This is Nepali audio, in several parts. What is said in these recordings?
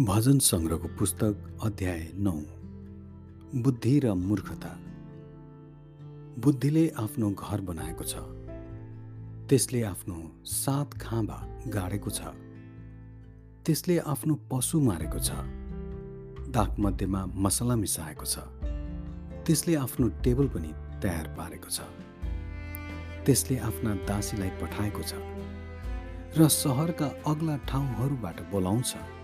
भजन सङ्ग्रहको पुस्तक अध्याय नौ। बुद्धि र मूर्खता। बुद्धिले आफ्नो घर बनाएको छ। त्यसले आफ्नो सात खाँबा गाडेको छ। त्यसले आफ्नो पशु मारेको छ। दागमध्येमा मसला मिसाएको छ। त्यसले आफ्नो टेबल पनि तयार पारेको छ। त्यसले आफ्ना दासीलाई पठाएको छ। र सहरका अग्ला ठाउँहरूबाट बोलाउँछ।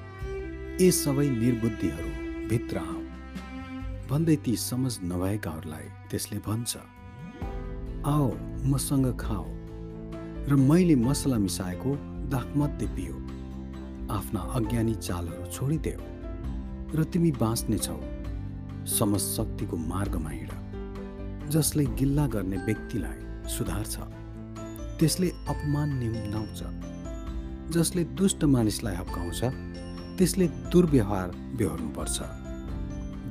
ए सबै निर्बुद्धिहरू भित्र आऊ भन्दै ती समझ नभएकाहरूलाई त्यसले भन्छ आओ मसँग खाओ र मैले मसला मिसाएको दाखमध्ये पियो। आफ्ना अज्ञानी चालहरू छोडिदेऊ र तिमी बाँच्नेछौ समझ शक्तिको मार्गमा हिँड जसले गिल्ला गर्ने व्यक्तिलाई सुधार्छ। त्यसले अपमान निम्नाउँछ जसले दुष्ट मानिसलाई हप्काउँछ त्यसले दुर्व्यवहार बेहोर्नुपर्छ।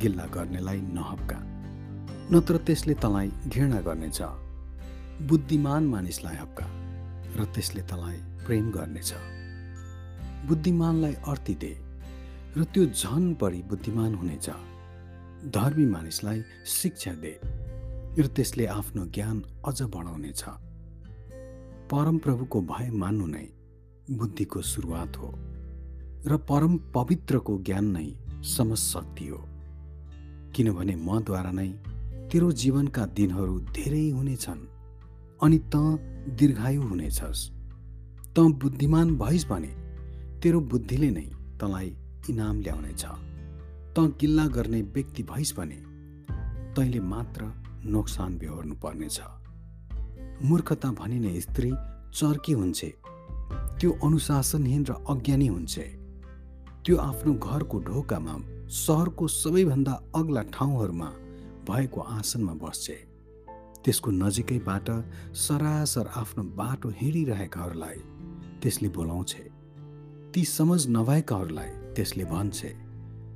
गिल्ला गर्नेलाई नहप्का। नत्र त्यसले तँलाई घृणा गर्नेछ। बुद्धिमान मानिसलाई हप्का र त्यसले तँलाई प्रेम गर्नेछ। बुद्धिमानलाई अर्थी दे र त्यो झन बढी बुद्धिमान हुनेछ। धर्मी मानिसलाई शिक्षा दे र त्यसले आफ्नो ज्ञान अझ बढाउनेछ। परमप्रभुको भय मान्नु नै बुद्धिको सुरुवात हो। र परम पवित्रको ज्ञान नै समशक्ति हो। किनभने मद्वारा नै तेरो जीवनका दिनहरू धेरै हुनेछन् अनि त दीर्घायु हुनेछस्। त बुद्धिमान भइस् भने तेरो बुद्धिले नै तँलाई इनाम ल्याउनेछ। त गिल्ला गर्ने व्यक्ति भइस् भने तैँले मात्र नोक्सान बेहोर्नु पर्नेछ। मूर्खता भनिने स्त्री चर्की हुन्छ त्यो अनुशासनहीन र अज्ञानी हुन्छ। त्यो आफ्नो घरको ढोकामा सहरको सबैभन्दा अग्ला ठाउँहरूमा भएको आसनमा बस्छे त्यसको नजिकैबाट सरासर आफ्नो बाटो हिँडिरहेकाहरूलाई त्यसले बोलाउँछे ती समझ नभएकाहरूलाई त्यसले भन्छे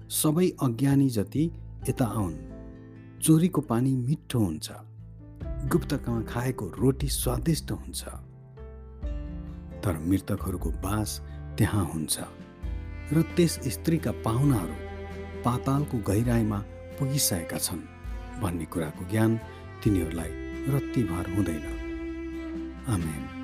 सबै अज्ञानी जति यता आउन् चोरीको पानी मिठो हुन्छ गुप्तकामा खाएको रोटी स्वादिष्ट हुन्छ। तर मृतकहरूको बास त्यहाँ हुन्छ। र त्यस स्त्रीका पाहुनाहरू पातालको गहिराईमा पुगिसकेका छन् भन्ने कुराको ज्ञान तिनीहरूलाई रत्तिभर हुँदैन। आमेन।